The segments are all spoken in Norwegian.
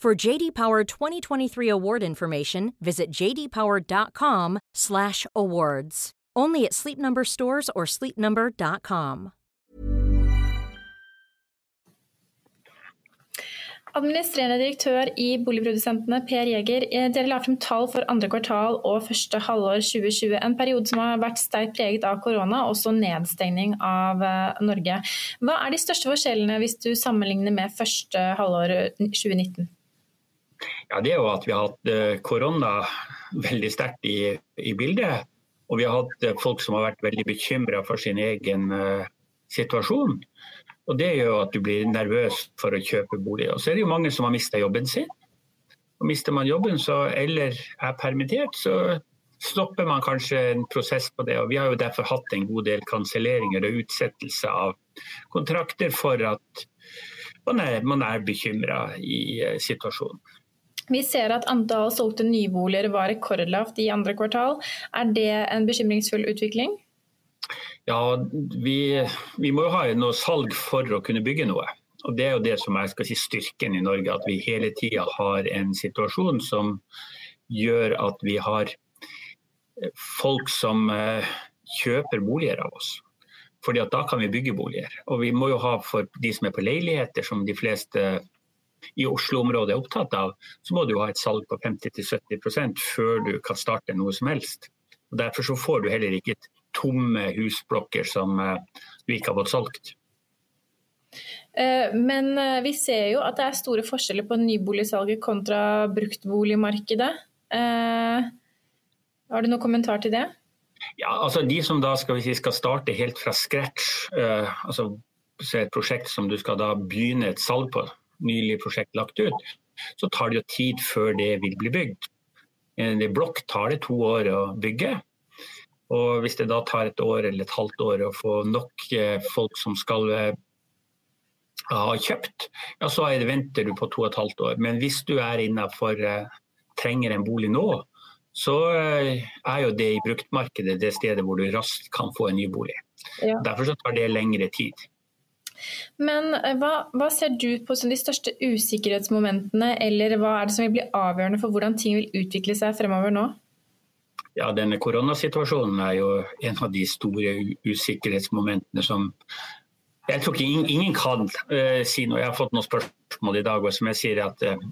For JD Power 2023 award information, visit jdpower.com/awards. Only at Sleep Number stores or sleepnumber.com. Administrerende direktør i Boligprodusentene, Per Jæger. eh, Dere la frem tall for andre kvartal og første halvår 2020. En periode som har vært sterkt preget av korona, også nedstengning av eh, Norge. Hva er de største forskjellene hvis du sammenligner med første halvår eh, 2019? Ja, Det er jo at vi har hatt eh, korona veldig sterkt i, i bildet. Og vi har hatt eh, folk som har vært veldig bekymra for sin egen eh, situasjon. Og Det gjør at du blir nervøs for å kjøpe bolig. Og så er det jo mange som har mista jobben sin. Og Mister man jobben så, eller er permittert, så stopper man kanskje en prosess på det. Og Vi har jo derfor hatt en god del kanselleringer og utsettelse av kontrakter for at man er, man er bekymra i situasjonen. Vi ser at antall solgte nyboliger var rekordlavt i andre kvartal. Er det en bekymringsfull utvikling? Ja, vi, vi må jo ha noe salg for å kunne bygge noe. Og Det er jo det som er si, styrken i Norge, at vi hele tida har en situasjon som gjør at vi har folk som eh, kjøper boliger av oss. Fordi at da kan vi bygge boliger. Og vi må jo ha for de som er på leiligheter, som de fleste i Oslo-området er opptatt av, så må du ha et salg på 50-70% før du kan starte noe som helst. Og Derfor så får du heller ikke tomme husblokker som eh, du ikke har fått solgt. Eh, Men eh, vi ser jo at det er store forskjeller på nyboligsalget kontra bruktboligmarkedet. Har du noen kommentar til det? Ja, altså De som da skal, vi si, skal starte helt fra scratch, eh, altså et prosjekt som du skal da begynne et salg på, nylig prosjekt lagt ut, så tar det jo tid før det vil bli bygd. En blokk tar det to år å bygge. Og hvis det da tar et år eller et halvt år å få nok eh, folk som skal eh, ha kjøpt, ja så er venter du på to og et halvt år. Men hvis du er innafor eh, trenger en bolig nå, så eh, er jo det i bruktmarkedet det stedet hvor du raskt kan få en ny bolig. Ja. Derfor så tar det lengre tid. Men eh, hva, hva ser du på som de største usikkerhetsmomentene, eller hva er det som vil bli avgjørende for hvordan ting vil utvikle seg fremover nå? Ja, denne Koronasituasjonen er jo en av de store usikkerhetsmomentene som jeg tror ikke ingen, ingen kan uh, si noe. Jeg har fått noen spørsmål i dag og som jeg sier at uh,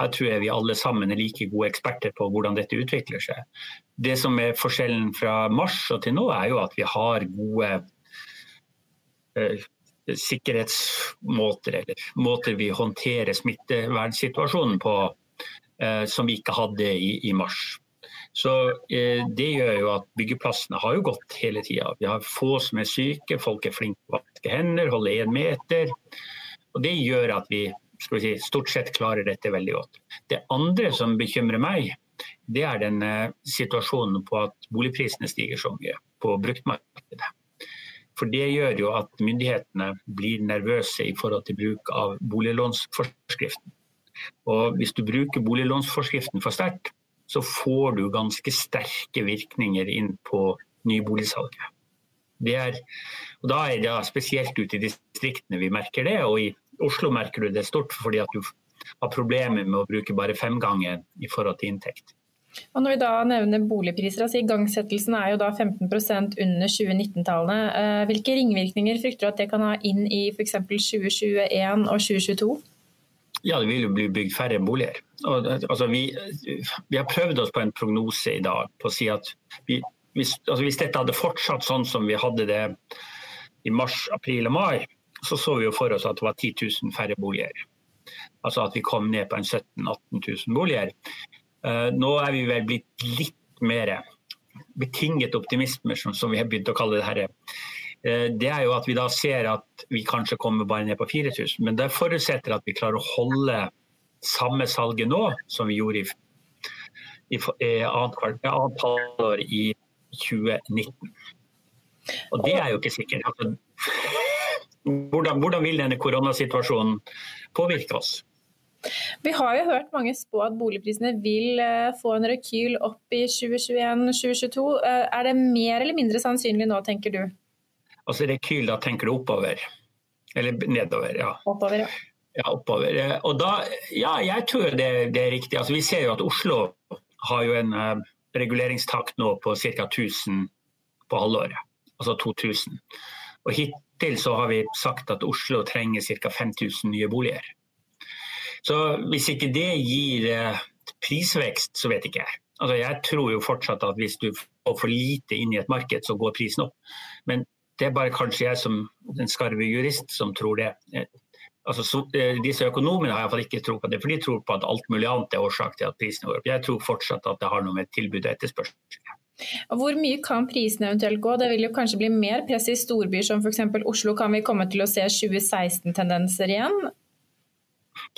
her tror jeg vi alle sammen er like gode eksperter på hvordan dette utvikler seg. Det som er forskjellen fra mars og til nå, er jo at vi har gode sikkerhetsmåter, eller måter vi håndterer smittevernsituasjonen på, eh, som vi ikke hadde i, i mars. Så eh, Det gjør jo at byggeplassene har jo gått hele tida. Vi har få som er syke, folk er flinke til å vaske hender, holde én meter. Og Det gjør at vi vi si, stort sett klarer dette veldig godt. Det andre som bekymrer meg, det er den eh, situasjonen på at boligprisene stiger så mye på bruktmarkedet. For Det gjør jo at myndighetene blir nervøse i forhold til bruk av boliglånsforskriften. Og Hvis du bruker boliglånsforskriften for sterkt, så får du ganske sterke virkninger inn på nyboligsalget. Er, og da er det spesielt ute i distriktene vi merker det, og i Oslo merker du det stort fordi at du har problemer med å bruke bare femgangen i forhold til inntekt. Og når vi da nevner boligpriser, altså Igangsettelsen er jo da 15% under 2019-tallene. Eh, Hvilke ringvirkninger frykter du at det kan ha inn i f.eks. 2021 og 2022? Ja, det vil jo bli bygd færre boliger. Og, altså, vi, vi, har prøvd oss på en prognose i dag på å si at vi, hvis, altså, hvis, dette hadde fortsatt sånn som vi hadde det i mars, april og mai, så så vi jo for oss at det var 10 000 færre boliger. Altså at vi kom ned på en 17 000-18 000 boliger. Uh, nå er vi vel blitt litt mer betinget optimisme, som, vi har begynt å kalle det her. Uh, det er jo at vi da ser at vi kanskje kommer bare ned på 4000, men det forutsetter at vi klarer å holde samme salget nå som vi gjorde i, i, i annet halvår i 2019. Og det er jo ikke sikkert. Altså, hvordan, hvordan vil denne koronasituasjonen påvirke oss? Vi har jo hørt mange spå at boligprisene vil eh, få en rekyl opp i 2021-2022. Eh, er det mer eller mindre sannsynlig nå, tenker du? Altså Rekyl, da tenker du oppover? Eller nedover, ja. Oppover, ja. Ja, oppover. Eh, og da, ja, jeg tror det, det er riktig. Altså, vi ser jo at Oslo har jo en uh, reguleringstakt nå på ca. 1000 på halvåret. Altså 2000. Og hittil så har vi sagt at Oslo trenger ca. 5000 nye boliger. Så hvis ikke det gir uh, prisvekst, så vet ikke jeg. Altså, jeg tror jo fortsatt at hvis du får for lite inn i et marked, så går prisen opp. Men det er bare kanskje jeg som en skarve jurist som tror det altså, så, eh, disse økonomene har iallfall ikke tro på det, for de tror på at alt mulig annet er årsak til at prisene går opp. Jeg tror fortsatt at det har noe med tilbud og etterspørsel hvor mye kan prisene eventuelt gå? Det vil jo kanskje bli mer press i storbyer som f.eks. Oslo. Kan vi komme til å se 2016-tendenser igjen?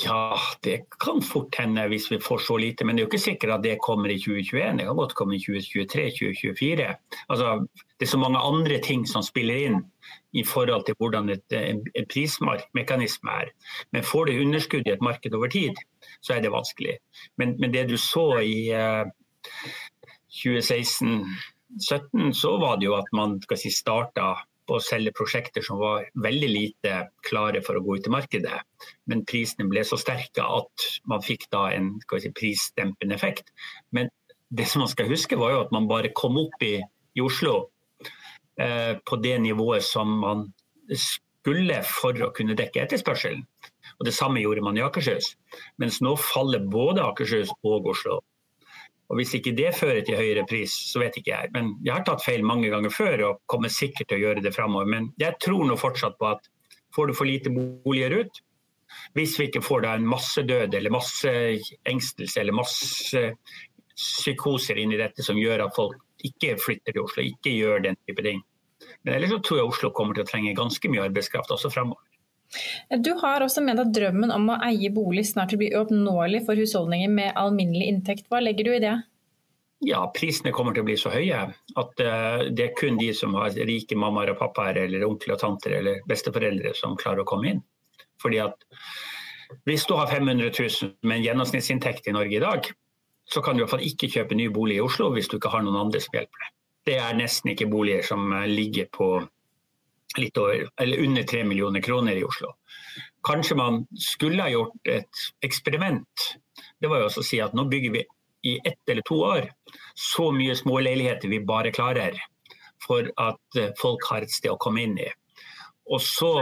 Ja, det kan fort hende hvis vi får så lite. Men det er jo ikke sikkert at det kommer i 2021. Det kan godt komme i 2023-2024. Altså, det er så mange andre ting som spiller inn i forhold til hvordan et, en, en prismekanisme er. Men får du underskudd i et marked over tid, så er det vanskelig. Men, men det du så i uh, 2016-2017, så var det jo at man skal si, starta på å selge prosjekter som var veldig lite klare for å gå ut i markedet. Men prisene ble så sterke at man fikk da en si, prisdempende effekt. Men det som man skal huske var jo at man bare kom opp i, i Oslo eh, på det nivået som man skulle for å kunne dekke etterspørselen. Og Det samme gjorde man i Akershus. Mens nå faller både Akershus og Oslo. Og Hvis ikke det fører til høyere pris, så vet ikke jeg. Men Jeg har tatt feil mange ganger før og kommer sikkert til å gjøre det framover. Men jeg tror nå fortsatt på at får du for lite boliger ut, hvis vi ikke får da en masse død eller masse engstelse eller masse psykoser inn i dette som gjør at folk ikke flytter til Oslo, ikke gjør den type ting. Men ellers så tror jeg Oslo kommer til å trenge ganske mye arbeidskraft også framover. Du har også ment at drømmen om å eie bolig snart vil bli uoppnåelig for husholdninger med alminnelig inntekt. Hva legger du i det? Ja, Prisene kommer til å bli så høye at uh, det er kun de som har rike mammaer og pappaer eller onkler og tanter eller besteforeldre som klarer å komme inn. Fordi at Hvis du har 500 000 med en gjennomsnittsinntekt i Norge i dag, så kan du i hvert fall ikke kjøpe ny bolig i Oslo hvis du ikke har noen andre som hjelper deg. Det er nesten ikke boliger som eh, ligger på litt over, eller under 3 millioner kroner i Oslo. Kanskje man skulle ha gjort et eksperiment. Det var jo også å si at nå bygger vi i ett eller to år så mye småleiligheter vi bare klarer for at eh, folk har et sted å komme inn i. Og så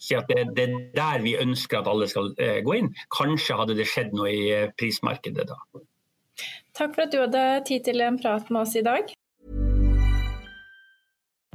si at det, det er der vi ønsker at alle skal eh, gå inn. Kanskje hadde det skjedd noe i eh, prismarkedet da. Takk for at du hadde tid til en prat med oss i dag.